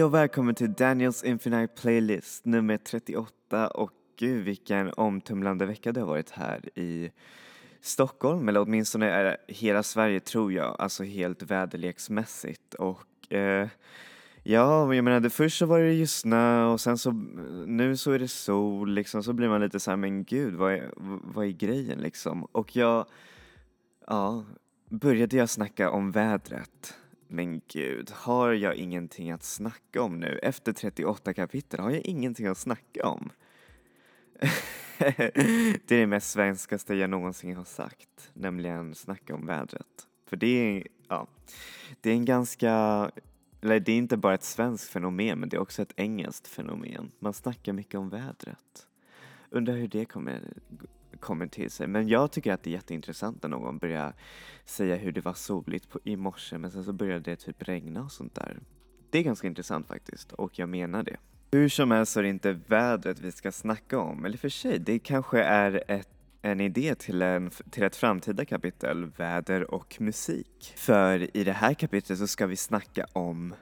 Hej och välkommen till Daniels Infinite Playlist nummer 38 och gud vilken omtumlande vecka det har varit här i Stockholm, eller åtminstone är hela Sverige tror jag, alltså helt väderleksmässigt. Och eh, ja, jag menade först så var det ju snö och sen så nu så är det sol liksom så blir man lite så här, men gud vad är, vad är grejen liksom? Och jag, ja, började jag snacka om vädret men gud, har jag ingenting att snacka om nu? Efter 38 kapitel har jag ingenting att snacka om. det är det mest svenskaste jag någonsin har sagt, nämligen snacka om vädret. För det är, ja, det är en ganska, eller det är inte bara ett svenskt fenomen, men det är också ett engelskt fenomen. Man snackar mycket om vädret. Undrar hur det kommer kommer till sig. Men jag tycker att det är jätteintressant när någon börjar säga hur det var soligt på, i morse men sen så började det typ regna och sånt där. Det är ganska intressant faktiskt och jag menar det. Hur som helst så är det inte vädret vi ska snacka om, eller för sig, det kanske är ett en idé till, en, till ett framtida kapitel, väder och musik. För i det här kapitlet så ska vi snacka om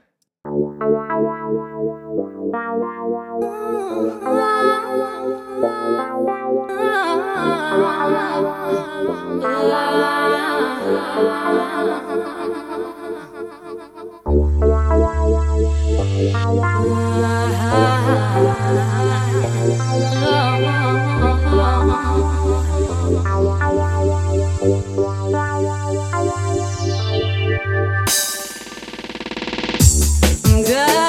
Judge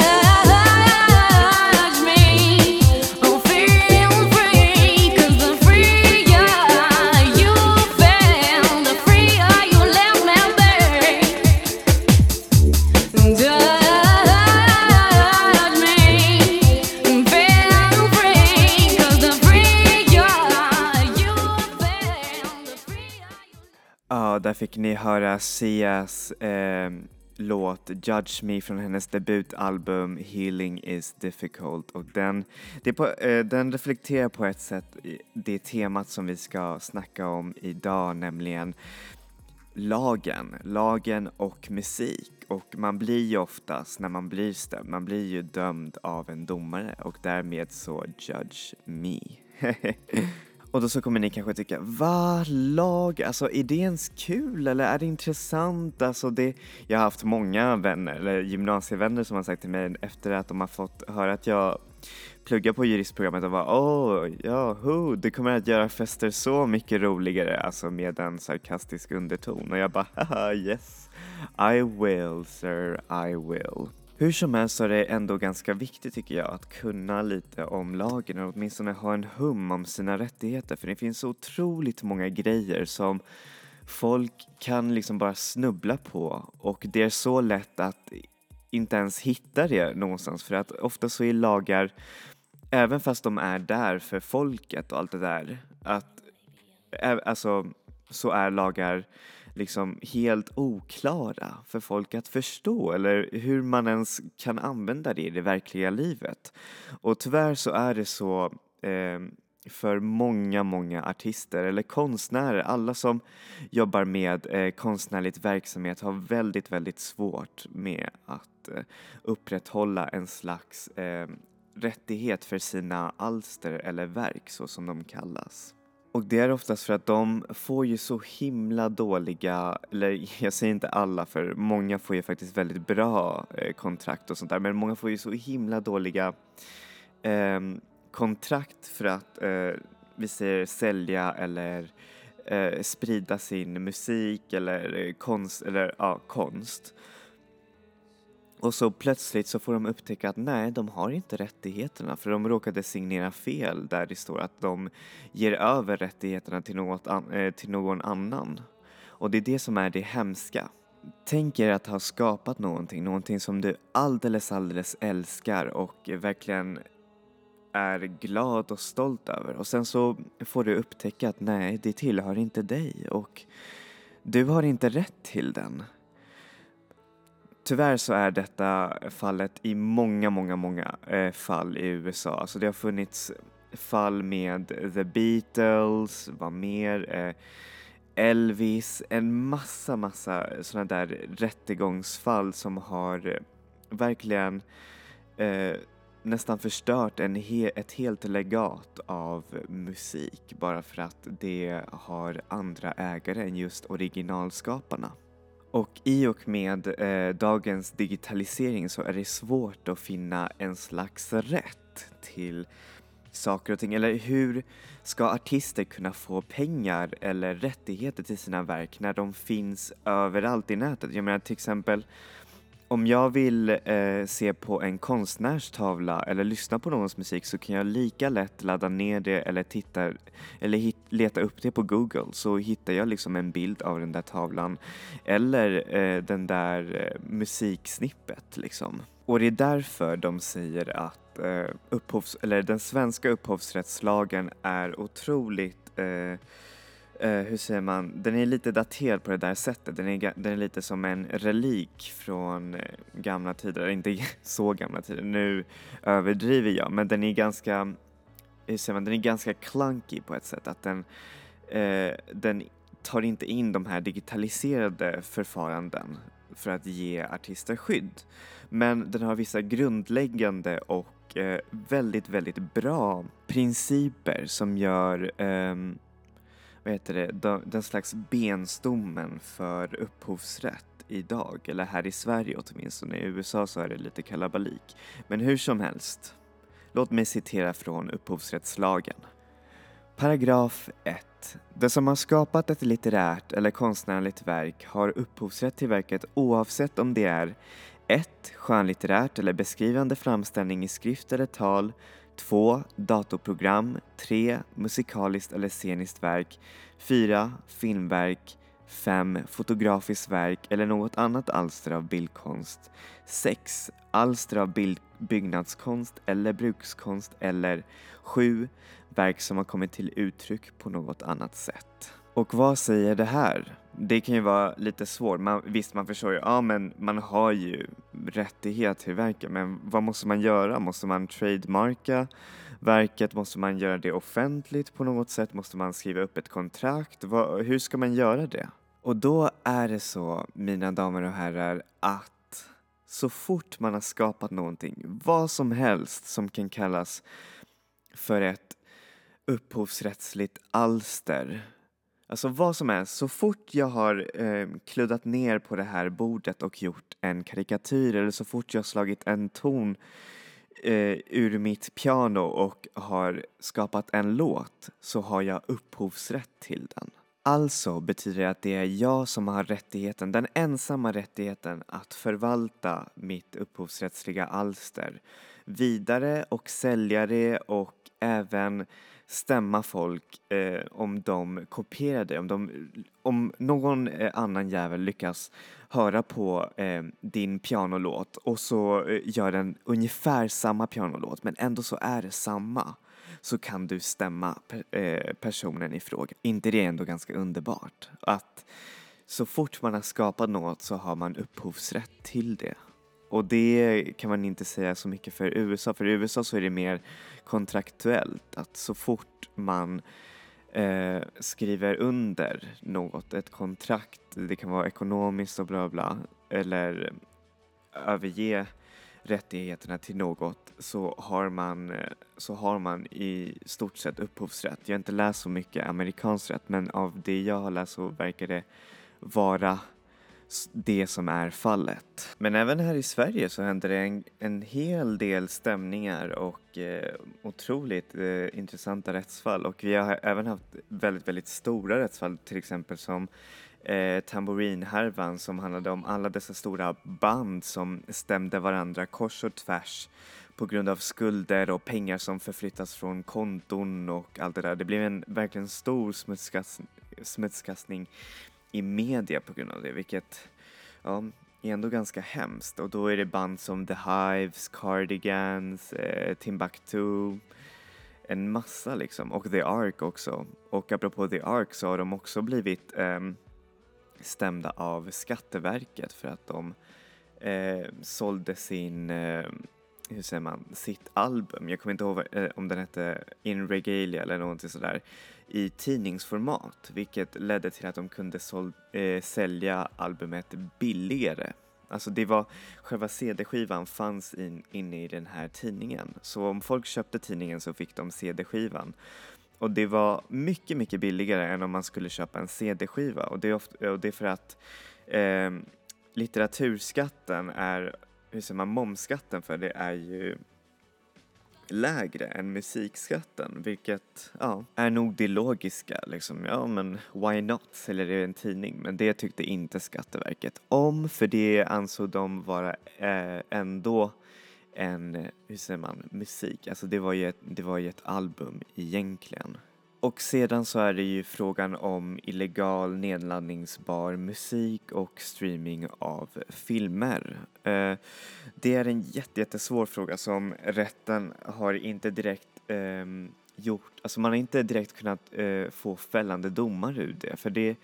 fick ni höra Sias eh, låt Judge Me från hennes debutalbum Healing is difficult och den, det på, eh, den reflekterar på ett sätt det temat som vi ska snacka om idag, nämligen lagen, lagen och musik. Och man blir ju oftast, när man blir stämd, man blir ju dömd av en domare och därmed så judge me. och då så kommer ni kanske tycka, va, lag, alltså är det ens kul? Eller är det intressant? Alltså det, jag har haft många vänner, eller gymnasievänner som har sagt till mig efter att de har fått höra att jag pluggar på juristprogrammet och bara åh, ja, ho, det kommer att göra fester så mycket roligare, alltså med en sarkastisk underton. Och jag bara haha yes, I will sir, I will. Hur som helst så är det ändå ganska viktigt tycker jag att kunna lite om lagen och åtminstone ha en hum om sina rättigheter. För det finns så otroligt många grejer som folk kan liksom bara snubbla på och det är så lätt att inte ens hitta det någonstans. För att ofta så är lagar, även fast de är där för folket och allt det där, att alltså så är lagar liksom helt oklara för folk att förstå eller hur man ens kan använda det i det verkliga livet. Och tyvärr så är det så eh, för många, många artister eller konstnärer, alla som jobbar med eh, konstnärligt verksamhet har väldigt, väldigt svårt med att eh, upprätthålla en slags eh, rättighet för sina alster eller verk så som de kallas. Och det är oftast för att de får ju så himla dåliga, eller jag säger inte alla för många får ju faktiskt väldigt bra eh, kontrakt och sånt där, men många får ju så himla dåliga eh, kontrakt för att eh, vi säger sälja eller eh, sprida sin musik eller eh, konst, eller ja, konst. Och så plötsligt så får de upptäcka att nej, de har inte rättigheterna för de råkade signera fel där det står att de ger över rättigheterna till, något an- eh, till någon annan. Och det är det som är det hemska. Tänk er att ha skapat någonting, någonting som du alldeles, alldeles älskar och verkligen är glad och stolt över och sen så får du upptäcka att nej, det tillhör inte dig och du har inte rätt till den. Tyvärr så är detta fallet i många, många, många eh, fall i USA. Alltså det har funnits fall med The Beatles, vad mer, eh, Elvis, en massa, massa sådana där rättegångsfall som har eh, verkligen eh, nästan förstört en he ett helt legat av musik bara för att det har andra ägare än just originalskaparna. Och i och med eh, dagens digitalisering så är det svårt att finna en slags rätt till saker och ting. Eller hur ska artister kunna få pengar eller rättigheter till sina verk när de finns överallt i nätet? Jag menar till exempel om jag vill eh, se på en konstnärs tavla eller lyssna på någons musik så kan jag lika lätt ladda ner det eller titta eller hit, leta upp det på Google så hittar jag liksom en bild av den där tavlan eller eh, den där eh, musiksnippet liksom. Och det är därför de säger att eh, upphovs, eller den svenska upphovsrättslagen är otroligt eh, eh, hur säger man, den är lite daterad på det där sättet. Den är, den är lite som en relik från eh, gamla tider, inte så gamla tider, nu överdriver jag, men den är ganska, hur säger man, den är ganska clunky på ett sätt. Att den, eh, den tar inte in de här digitaliserade förfaranden för att ge artister skydd. Men den har vissa grundläggande och eh, väldigt, väldigt bra principer som gör eh, vad heter det, de- den slags benstommen för upphovsrätt idag, eller här i Sverige åtminstone. I USA så är det lite kalabalik. Men hur som helst, låt mig citera från upphovsrättslagen. Paragraf 1. Den som har skapat ett litterärt eller konstnärligt verk har upphovsrätt till verket oavsett om det är 1. Skönlitterärt eller beskrivande framställning i skrift eller tal 2. Datorprogram 3. Musikaliskt eller sceniskt verk 4. Filmverk 5. Fotografiskt verk eller något annat alster av bildkonst 6. Alster av bild- byggnadskonst eller brukskonst eller 7. Verk som har kommit till uttryck på något annat sätt. Och vad säger det här? Det kan ju vara lite svårt. Man, visst, man förstår ju, ja men man har ju rättighet till verket, men vad måste man göra? Måste man trademarka verket? Måste man göra det offentligt på något sätt? Måste man skriva upp ett kontrakt? Vad, hur ska man göra det? Och då är det så, mina damer och herrar, att så fort man har skapat någonting, vad som helst som kan kallas för ett upphovsrättsligt alster. Alltså vad som helst, så fort jag har eh, kluddat ner på det här bordet och gjort en karikatyr eller så fort jag har slagit en ton eh, ur mitt piano och har skapat en låt så har jag upphovsrätt till den. Alltså betyder det att det är jag som har rättigheten, den ensamma rättigheten att förvalta mitt upphovsrättsliga alster vidare och sälja det och även stämma folk eh, om de kopierar dig. om, de, om någon eh, annan jävel lyckas höra på eh, din pianolåt och så eh, gör den ungefär samma pianolåt men ändå så är det samma så kan du stämma per, eh, personen i fråga. inte det är ändå ganska underbart? Att så fort man har skapat något så har man upphovsrätt till det. Och det kan man inte säga så mycket för USA. För i USA så är det mer kontraktuellt. Att så fort man eh, skriver under något, ett kontrakt, det kan vara ekonomiskt och bla bla, eller överge rättigheterna till något så har man, så har man i stort sett upphovsrätt. Jag har inte läst så mycket amerikansk rätt men av det jag har läst så verkar det vara det som är fallet. Men även här i Sverige så händer det en, en hel del stämningar och eh, otroligt eh, intressanta rättsfall och vi har även haft väldigt, väldigt stora rättsfall till exempel som eh, tamburinhärvan som handlade om alla dessa stora band som stämde varandra kors och tvärs på grund av skulder och pengar som förflyttas från konton och allt det där. Det blev en verkligen stor smutskast, smutskastning i media på grund av det, vilket ja, är ändå ganska hemskt. Och då är det band som The Hives, Cardigans, eh, Timbuktu, en massa liksom. Och The Ark också. Och apropå The Ark så har de också blivit eh, stämda av Skatteverket för att de eh, sålde sin, eh, hur säger man, sitt album, jag kommer inte ihåg eh, om den hette In Regalia eller någonting sådär, i tidningsformat vilket ledde till att de kunde sål- eh, sälja albumet billigare Alltså det var, själva CD-skivan fanns in, inne i den här tidningen. Så om folk köpte tidningen så fick de CD-skivan. Och det var mycket, mycket billigare än om man skulle köpa en CD-skiva. Och det är, ofta, och det är för att eh, litteraturskatten är, hur säger man, momsskatten för det är ju lägre än musikskatten, vilket ja, är nog det logiska. Liksom. Ja, men why not? Säljer det i en tidning? Men det tyckte inte Skatteverket om, för det ansåg de vara eh, ändå en, hur säger man, musik. Alltså det var ju ett, det var ju ett album egentligen. Och sedan så är det ju frågan om illegal nedladdningsbar musik och streaming av filmer. Eh, det är en jätte, jättesvår fråga som rätten har inte direkt eh, gjort, alltså man har inte direkt kunnat eh, få fällande domar ur det för det är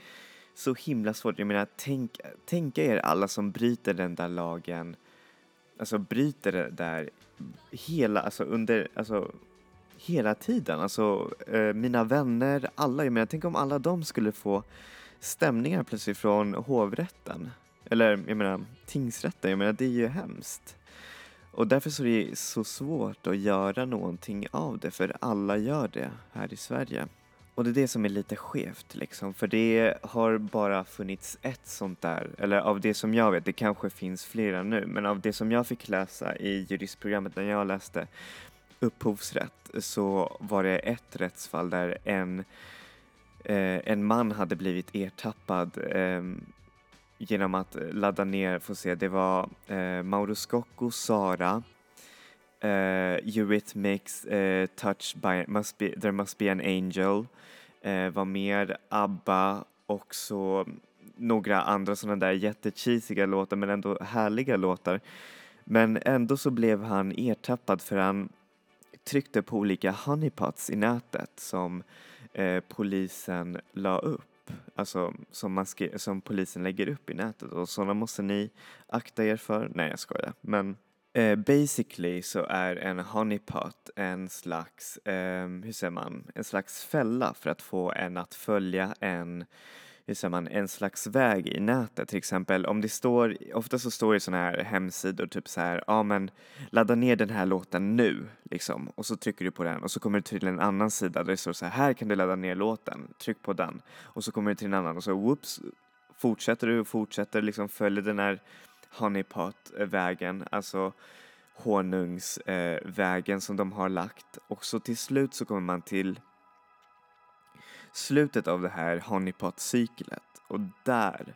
så himla svårt. Jag menar, tänk, tänka er alla som bryter den där lagen, alltså bryter det där hela, alltså under, alltså hela tiden. Alltså eh, mina vänner, alla. Jag menar, tänk om alla de skulle få stämningar plötsligt från hovrätten. Eller jag menar tingsrätten. Jag menar det är ju hemskt. Och därför så är det så svårt att göra någonting av det för alla gör det här i Sverige. Och det är det som är lite skevt liksom, för det har bara funnits ett sånt där, eller av det som jag vet, det kanske finns flera nu, men av det som jag fick läsa i juristprogrammet när jag läste upphovsrätt så var det ett rättsfall där en, eh, en man hade blivit ertappad eh, genom att ladda ner, får se, det var eh, Mauro Scocco, Sara, eh, Eurythmics, eh, Touch by, must be, There must be an angel, eh, var mer ABBA och så några andra sådana där jättecheesiga låtar men ändå härliga låtar. Men ändå så blev han ertappad för han tryckte på olika honeypots i nätet som eh, polisen la upp, alltså som, man som polisen lägger upp i nätet och sådana måste ni akta er för. Nej, jag skojar. Men eh, basically så är en honeypot en slags, eh, hur säger man, en slags fälla för att få en att följa en hur säger man, en slags väg i nätet. Till exempel om det står, ofta så står det sådana här hemsidor typ så här, ja men ladda ner den här låten nu liksom. Och så trycker du på den och så kommer du till en annan sida där det står så här, här kan du ladda ner låten, tryck på den och så kommer du till en annan och så whoops fortsätter du och fortsätter liksom följer den här honeypot-vägen, alltså honungsvägen eh, som de har lagt. Och så till slut så kommer man till slutet av det här honeypot-cyklet och där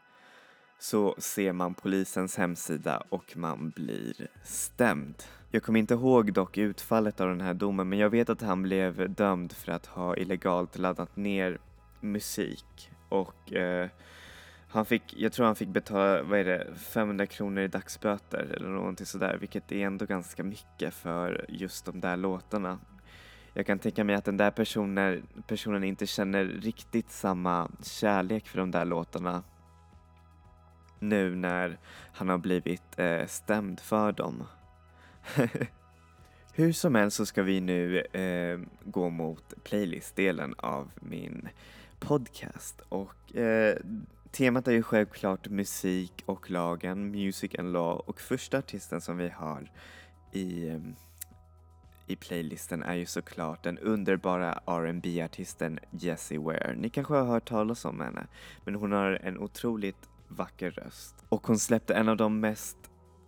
så ser man polisens hemsida och man blir stämd. Jag kommer inte ihåg dock utfallet av den här domen men jag vet att han blev dömd för att ha illegalt laddat ner musik och eh, han fick, jag tror han fick betala, vad är det, 500 kronor i dagsböter eller någonting sådär vilket är ändå ganska mycket för just de där låtarna jag kan tänka mig att den där personen, personen inte känner riktigt samma kärlek för de där låtarna nu när han har blivit eh, stämd för dem. Hur som helst så ska vi nu eh, gå mot playlistdelen av min podcast och eh, temat är ju självklart musik och lagen, music and law och första artisten som vi har i eh, i playlisten är ju såklart den underbara rb artisten Jessie Ware. Ni kanske har hört talas om henne, men hon har en otroligt vacker röst. Och hon släppte en av de mest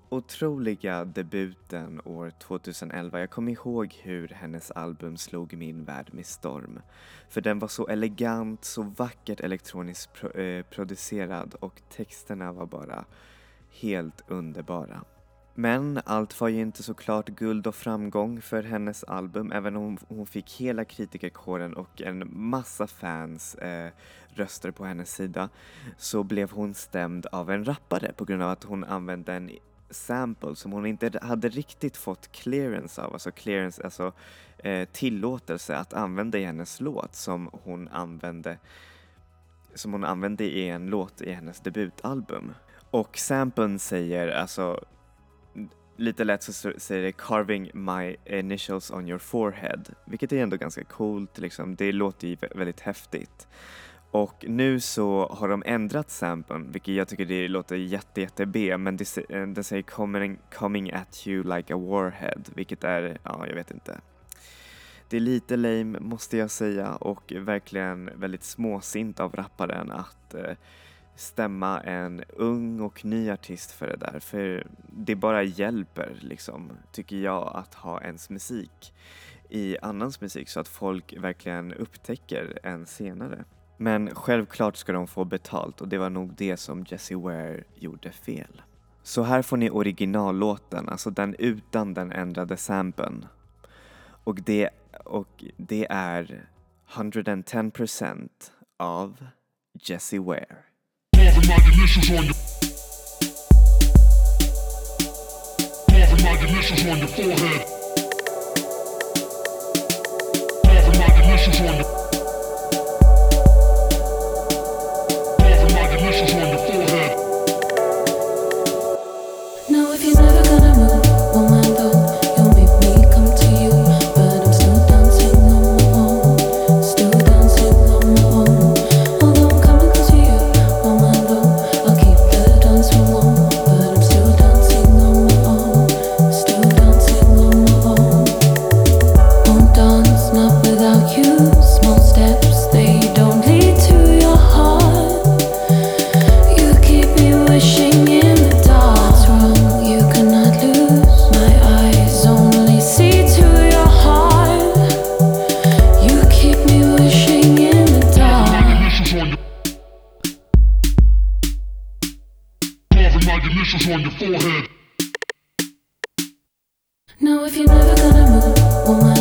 otroliga debuten år 2011. Jag kommer ihåg hur hennes album slog min värld med storm. För den var så elegant, så vackert elektroniskt pro eh, producerad och texterna var bara helt underbara. Men allt var ju inte såklart guld och framgång för hennes album, även om hon fick hela kritikerkåren och en massa fans eh, röster på hennes sida, så blev hon stämd av en rappare på grund av att hon använde en sample som hon inte hade riktigt fått clearance av, alltså clearance, alltså eh, tillåtelse att använda i hennes låt som hon använde som hon använde i en låt i hennes debutalbum. Och samplen säger alltså lite lätt så säger det “carving my initials on your forehead” vilket är ändå ganska coolt liksom. Det låter ju väldigt häftigt. Och nu så har de ändrat samplen, vilket jag tycker det låter jätte, jätte B, men eh, den säger coming, coming at you like a warhead, vilket är, ja, jag vet inte. Det är lite lame måste jag säga och verkligen väldigt småsint av rapparen att eh, stämma en ung och ny artist för det där. För det bara hjälper liksom, tycker jag, att ha ens musik i annans musik så att folk verkligen upptäcker en senare. Men självklart ska de få betalt och det var nog det som Jessie Ware gjorde fel. Så här får ni originallåten, alltså den utan den ändrade samplen. Och det, och det är 110% av Jessie Ware. Carving my initials on your. Carving my initials on your forehead. Carving my initials on your. Carving my initials on your forehead. Now if you're never gonna move, woman,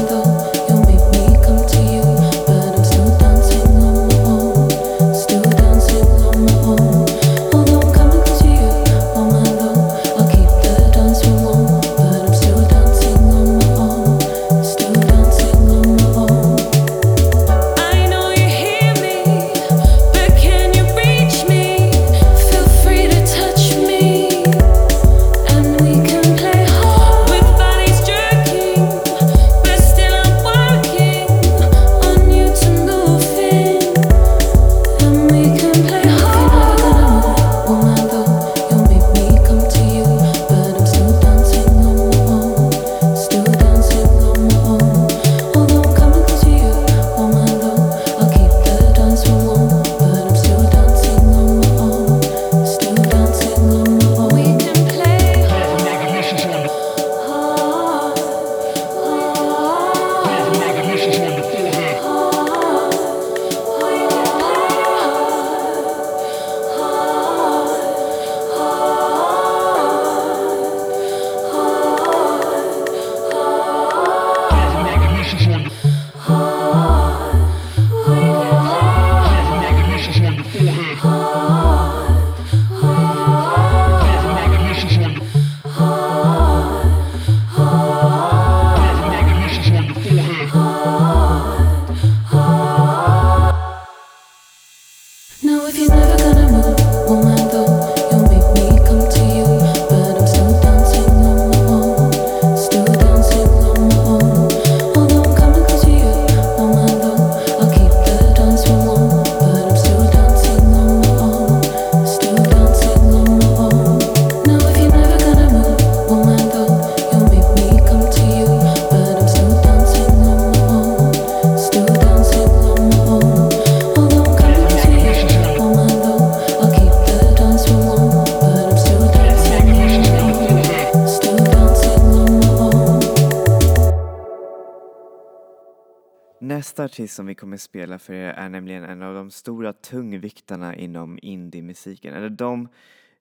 artist som vi kommer spela för er är nämligen en av de stora tungviktarna inom indie-musiken. Eller de,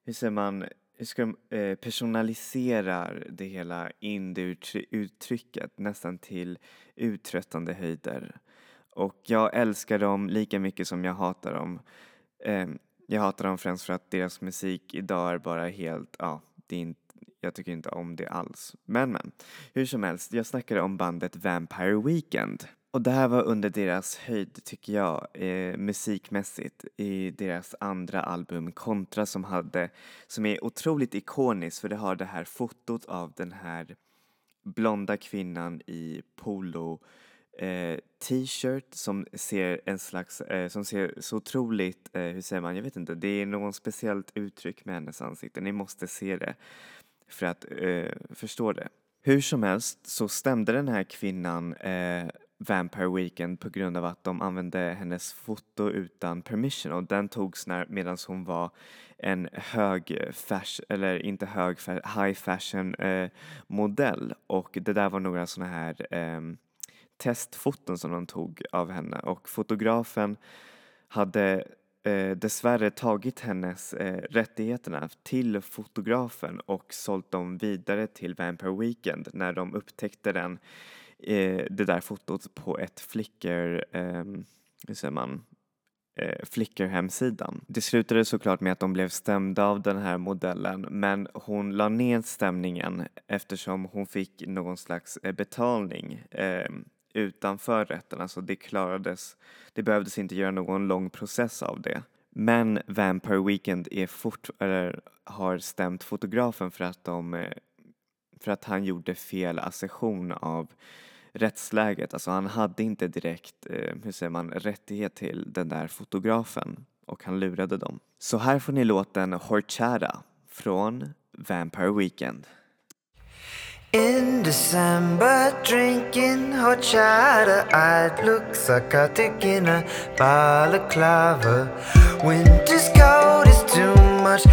hur säger man, hur ska de, eh, personaliserar det hela indie-uttrycket nästan till uttröttande höjder. Och jag älskar dem lika mycket som jag hatar dem. Eh, jag hatar dem främst för att deras musik idag är bara helt, ja, det är inte, jag tycker inte om det alls. Men men, hur som helst, jag snackade om bandet Vampire Weekend. Och det här var under deras höjd tycker jag, eh, musikmässigt i deras andra album Contra som hade, som är otroligt ikoniskt för det har det här fotot av den här blonda kvinnan i polo eh, t-shirt som ser en slags, eh, som ser så otroligt, eh, hur säger man, jag vet inte, det är något speciellt uttryck med hennes ansikte. Ni måste se det för att eh, förstå det. Hur som helst så stämde den här kvinnan eh, Vampire Weekend på grund av att de använde hennes foto utan permission. Och den togs när, medan hon var en hög fashion, eller inte hög, high fashion eh, modell. Och det där var några sådana här eh, testfoton som de tog av henne. Och fotografen hade eh, dessvärre tagit hennes eh, rättigheterna till fotografen och sålt dem vidare till Vampire Weekend när de upptäckte den, eh, det där fotot på ett Flickr, eh, hur säger man, eh, Flickr-hemsidan. Det slutade såklart med att de blev stämda av den här modellen men hon la ner stämningen eftersom hon fick någon slags eh, betalning eh, utanför rätten, alltså det klarades, det behövdes inte göra någon lång process av det. Men Vampire Weekend är fort, eller, har stämt fotografen för att, de, eh, för att han gjorde fel accession av rättsläget. Alltså han hade inte direkt, eh, hur säger man, rättighet till den där fotografen och han lurade dem. Så här får ni låten Horchata från Vampire Weekend. In December, drinking horchata, I'd look psychotic in a balaclava. Winter's cold is too much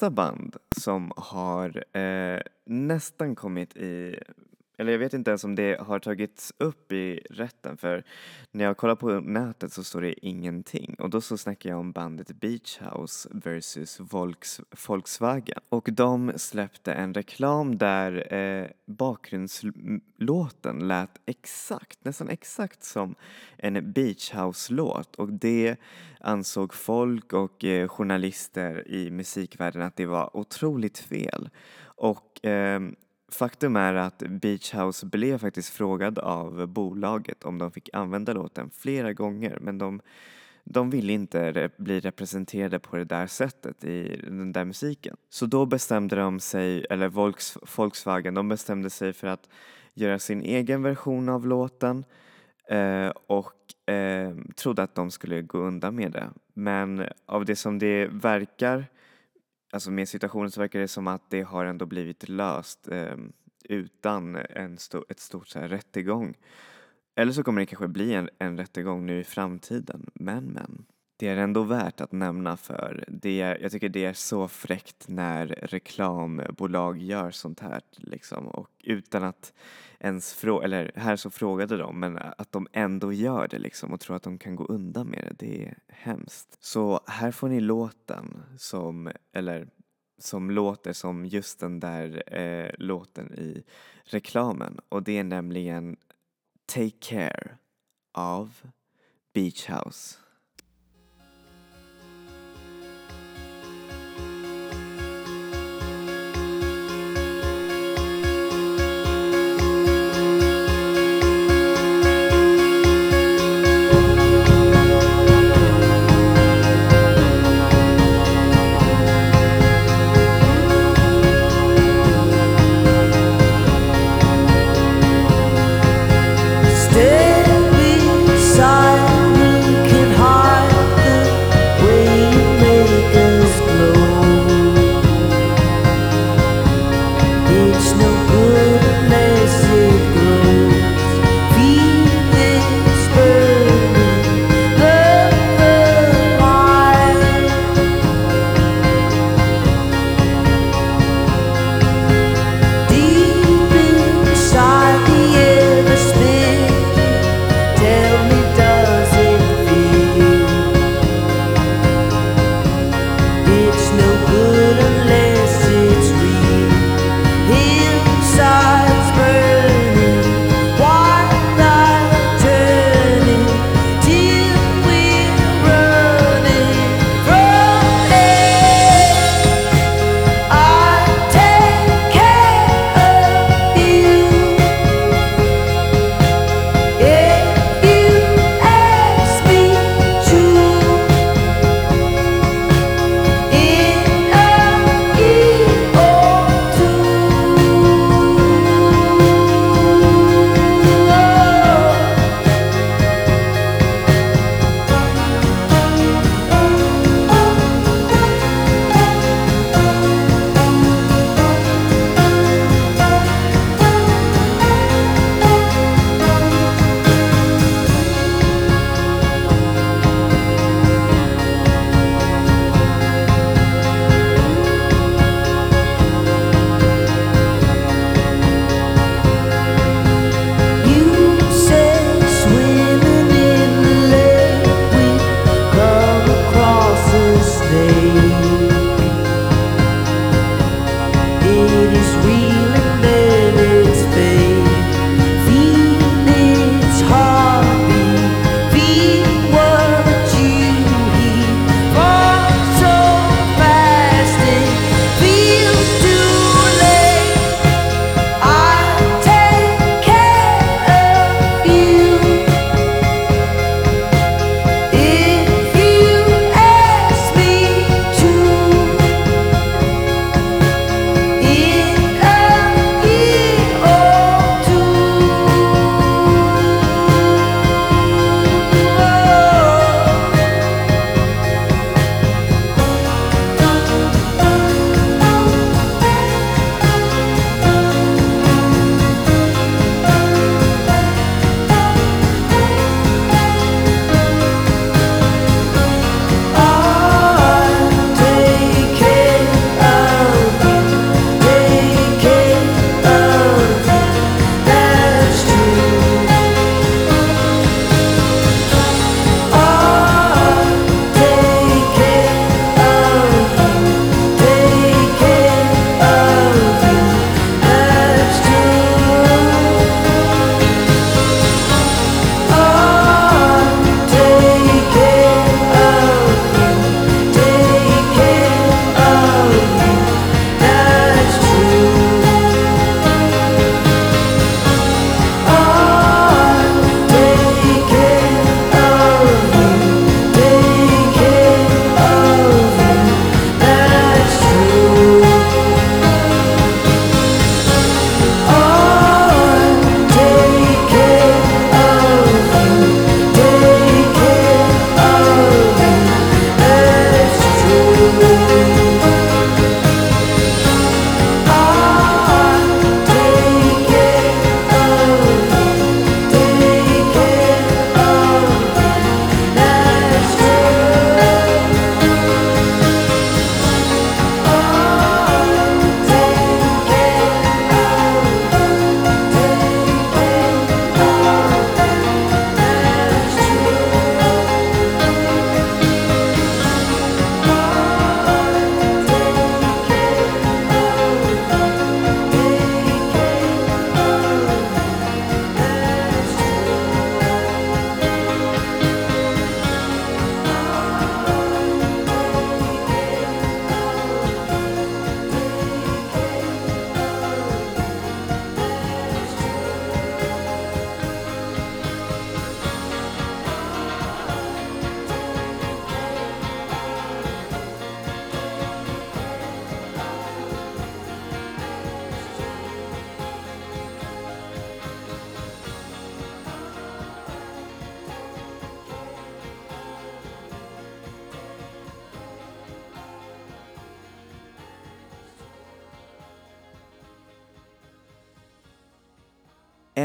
Nästa band som har eh, nästan kommit i eller jag vet inte ens om det har tagits upp i rätten för när jag kollar på nätet så står det ingenting. Och då så snackar jag om bandet Beach House versus Volks, Volkswagen. Och de släppte en reklam där eh, bakgrundslåten lät exakt, nästan exakt som en Beach House-låt. Och det ansåg folk och eh, journalister i musikvärlden att det var otroligt fel. Och eh, Faktum är att Beach House blev faktiskt frågad av bolaget om de fick använda låten flera gånger men de, de ville inte re bli representerade på det där sättet i den där musiken. Så då bestämde de sig, eller Volks, Volkswagen, de bestämde sig för att göra sin egen version av låten eh, och eh, trodde att de skulle gå undan med det. Men av det som det verkar alltså med situationen så verkar det som att det har ändå blivit löst eh, utan en sto ett stort så här, rättegång. Eller så kommer det kanske bli en, en rättegång nu i framtiden, men men. Det är ändå värt att nämna för det är, jag tycker det är så fräckt när reklambolag gör sånt här liksom och utan att ens fråga, eller här så frågade de men att de ändå gör det liksom och tror att de kan gå undan med det, det är hemskt. Så här får ni låten som, eller som låter som just den där eh, låten i reklamen och det är nämligen Take Care av Beach House.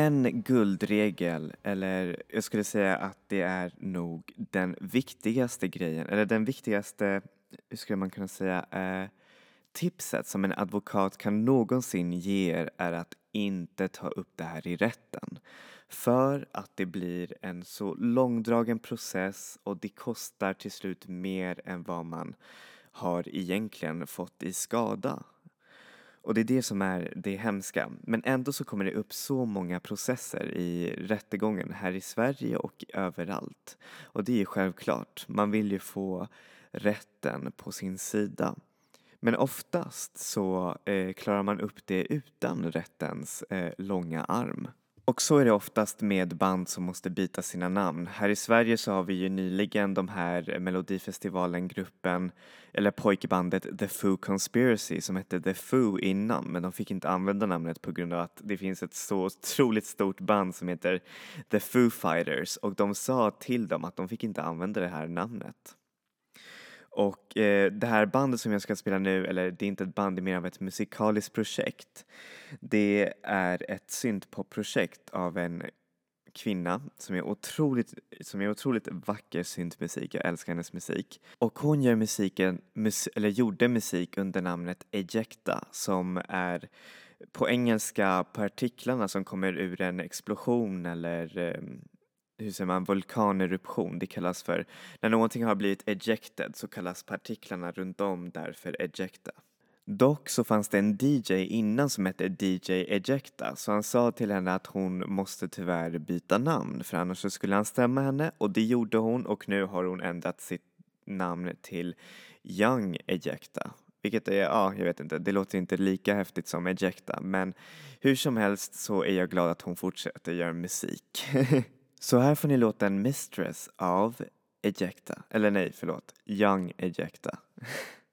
En guldregel, eller jag skulle säga att det är nog den viktigaste grejen, eller den viktigaste, hur skulle man kunna säga, eh, tipset som en advokat kan någonsin ge er är att inte ta upp det här i rätten. För att det blir en så långdragen process och det kostar till slut mer än vad man har egentligen fått i skada. Och det är det som är det hemska. Men ändå så kommer det upp så många processer i rättegången här i Sverige och överallt. Och det är ju självklart, man vill ju få rätten på sin sida. Men oftast så eh, klarar man upp det utan rättens eh, långa arm. Och så är det oftast med band som måste byta sina namn. Här i Sverige så har vi ju nyligen de här Melodifestivalen-gruppen, eller pojkbandet The Foo Conspiracy som hette The Foo innan men de fick inte använda namnet på grund av att det finns ett så otroligt stort band som heter The Foo Fighters och de sa till dem att de fick inte använda det här namnet. Och eh, det här bandet som jag ska spela nu, eller det är inte ett band, det är mer av ett musikaliskt projekt. Det är ett syntpopprojekt av en kvinna som är otroligt, som är otroligt vacker syntmusik, jag älskar hennes musik. Och hon gör musiken, mus, eller gjorde musik under namnet Ejecta som är på engelska partiklarna som kommer ur en explosion eller eh, hur säger man, vulkaneruption. Det kallas för, när någonting har blivit ejected så kallas partiklarna runt om därför ejecta. Dock så fanns det en DJ innan som hette DJ Ejecta så han sa till henne att hon måste tyvärr byta namn för annars så skulle han stämma henne och det gjorde hon och nu har hon ändrat sitt namn till Young Ejecta. Vilket är, ja, jag vet inte, det låter inte lika häftigt som Ejecta men hur som helst så är jag glad att hon fortsätter göra musik. Så här får ni låta en Mistress av Ejecta. Eller nej, förlåt. Young Ejecta.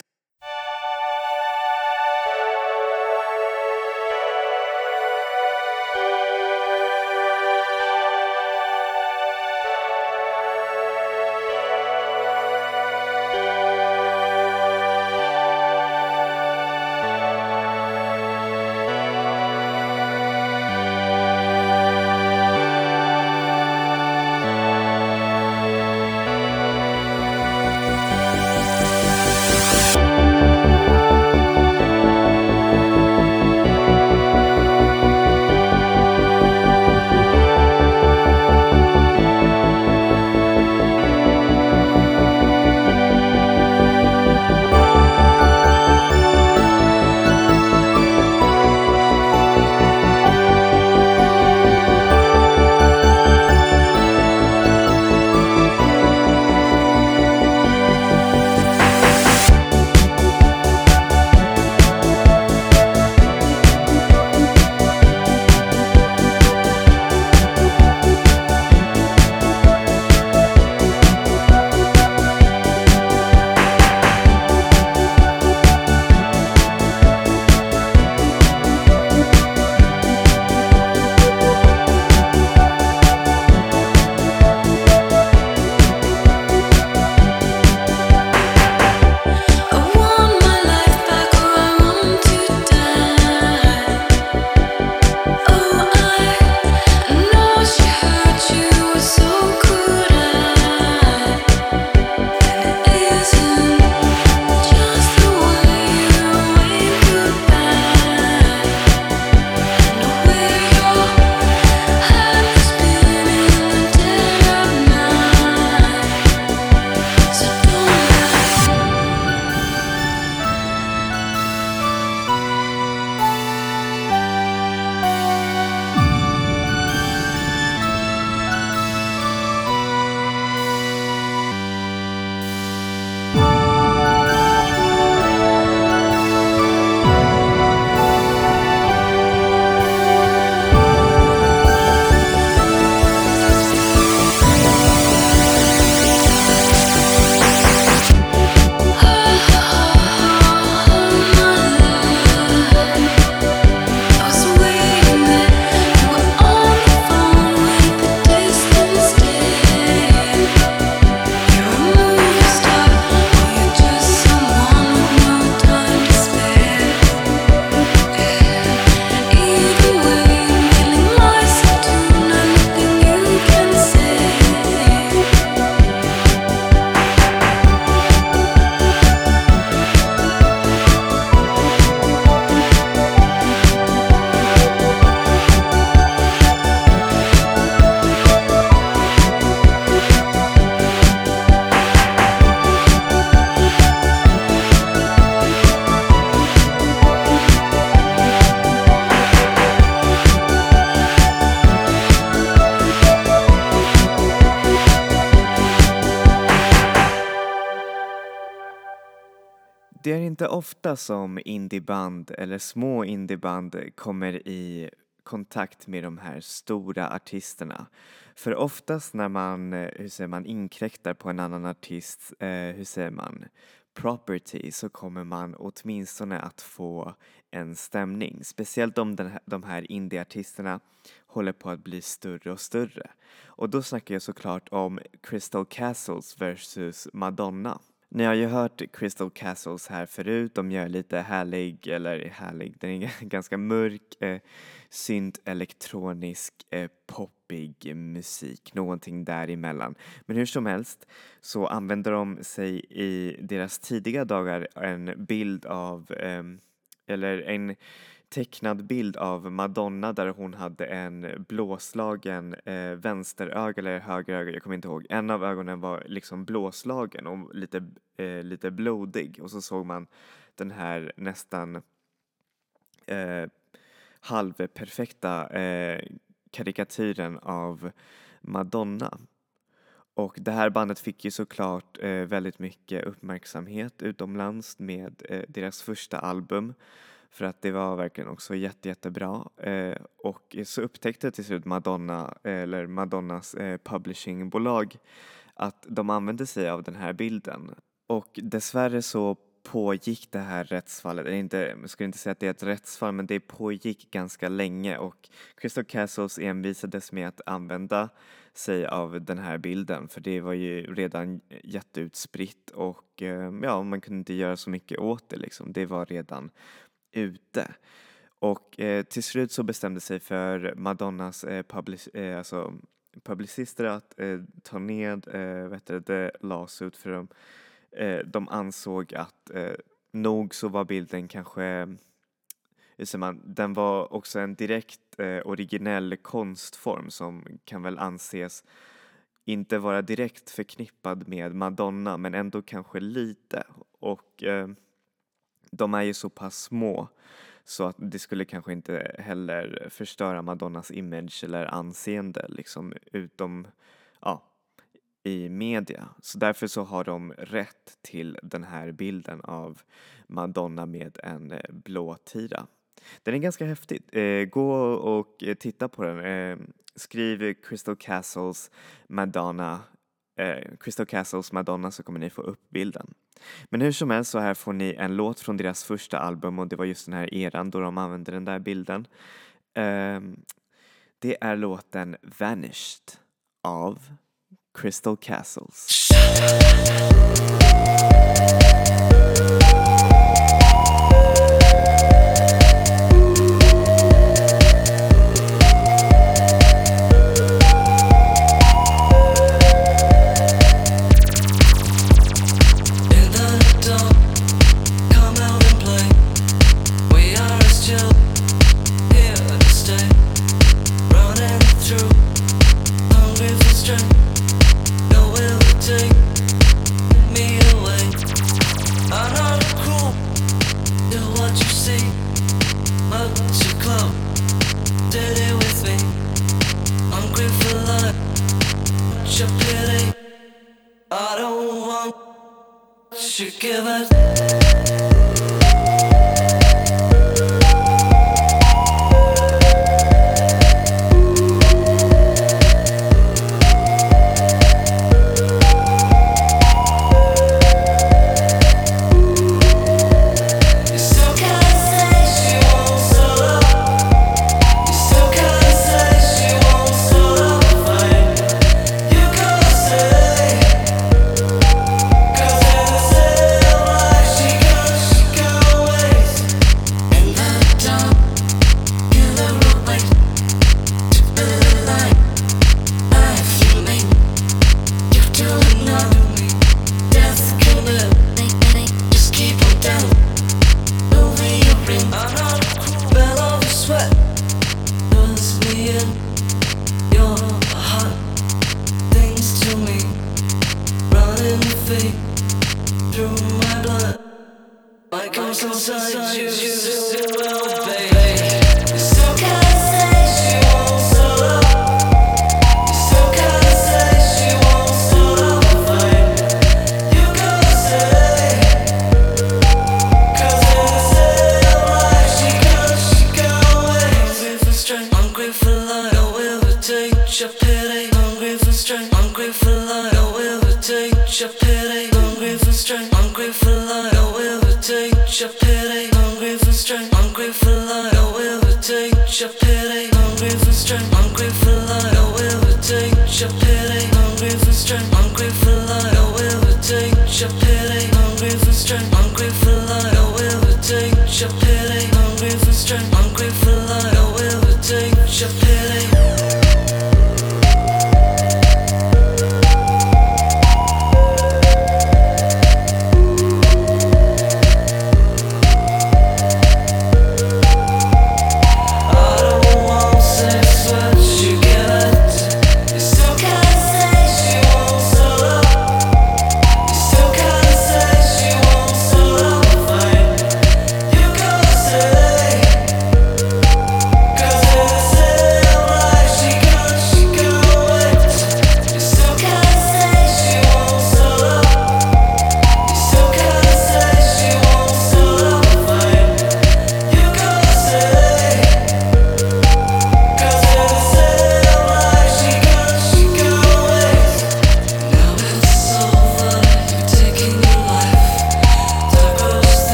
inte ofta som indieband eller små indieband kommer i kontakt med de här stora artisterna. För oftast när man, eh, hur säger man, inkräktar på en annan artist, eh, hur säger man, property så kommer man åtminstone att få en stämning. Speciellt om den här, de här indieartisterna håller på att bli större och större. Och då snackar jag såklart om Crystal Castles versus Madonna. Ni har ju hört Crystal Castles här förut, de gör lite härlig, eller härlig, den är ganska mörk, eh, synt elektronisk, eh, poppig musik, någonting däremellan. Men hur som helst så använder de sig i deras tidiga dagar en bild av, eh, eller en tecknad bild av Madonna där hon hade en blåslagen eh, vänsteröga eller högeröga, jag kommer inte ihåg. En av ögonen var liksom blåslagen och lite, eh, lite blodig och så såg man den här nästan eh, halvperfekta eh, karikatyren av Madonna. Och det här bandet fick ju såklart eh, väldigt mycket uppmärksamhet utomlands med eh, deras första album för att det var verkligen också jätte, jättebra. Eh, och så upptäckte till slut Madonna, eller Madonnas eh, publishingbolag att de använde sig av den här bilden. Och dessvärre så pågick det här rättsfallet, eller inte, jag skulle inte säga att det är ett rättsfall, men det pågick ganska länge och Crystal Castles envisades med att använda sig av den här bilden för det var ju redan jätteutspritt och eh, ja, man kunde inte göra så mycket åt det liksom. Det var redan ute. Och eh, till slut så bestämde sig för Madonnas eh, public, eh, alltså, publicister att eh, ta ned eh, vet du, the lawsuit för de, Eh, de ansåg att eh, nog så var bilden kanske hur man, den var också en direkt eh, originell konstform som kan väl anses inte vara direkt förknippad med Madonna men ändå kanske lite och eh, de är ju så pass små så att det skulle kanske inte heller förstöra Madonnas image eller anseende liksom utom, ja, i media. Så därför så har de rätt till den här bilden av Madonna med en eh, blå tira. Den är ganska häftig. Eh, gå och eh, titta på den. Eh, skriv Crystal Castles Madonna eh, Crystal Castles Madonna så kommer ni få upp bilden. Men hur som helst så här får ni en låt från deras första album och det var just den här eran då de använde den där bilden. Eh, det är låten Vanished av Crystal Castles. should give us.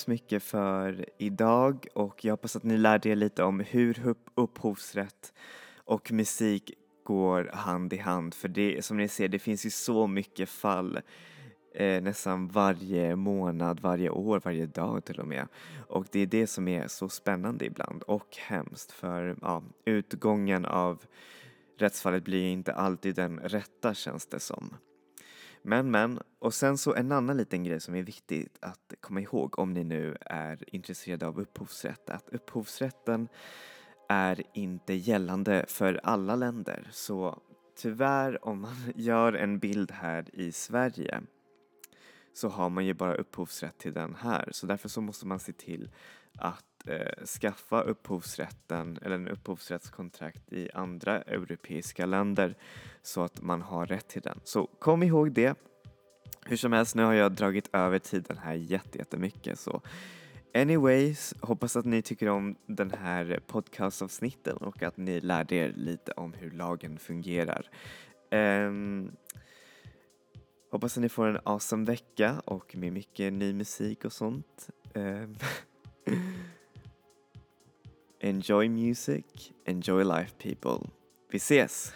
Hemskt mycket för idag och jag hoppas att ni lärde er lite om hur upphovsrätt och musik går hand i hand för det som ni ser det finns ju så mycket fall eh, nästan varje månad, varje år, varje dag till och med. Och det är det som är så spännande ibland och hemskt för ja, utgången av rättsfallet blir ju inte alltid den rätta känns det som. Men men, och sen så en annan liten grej som är viktigt att komma ihåg om ni nu är intresserade av upphovsrätt, att upphovsrätten är inte gällande för alla länder. Så tyvärr om man gör en bild här i Sverige så har man ju bara upphovsrätt till den här. Så därför så måste man se till att eh, skaffa upphovsrätten eller en upphovsrättskontrakt i andra europeiska länder så att man har rätt till den. Så kom ihåg det. Hur som helst, nu har jag dragit över tiden här jättemycket så anyways, hoppas att ni tycker om den här podcastavsnitten och att ni lärde er lite om hur lagen fungerar. Um, hoppas att ni får en awesome vecka och med mycket ny musik och sånt. Um, enjoy music, enjoy life people. Vi ses!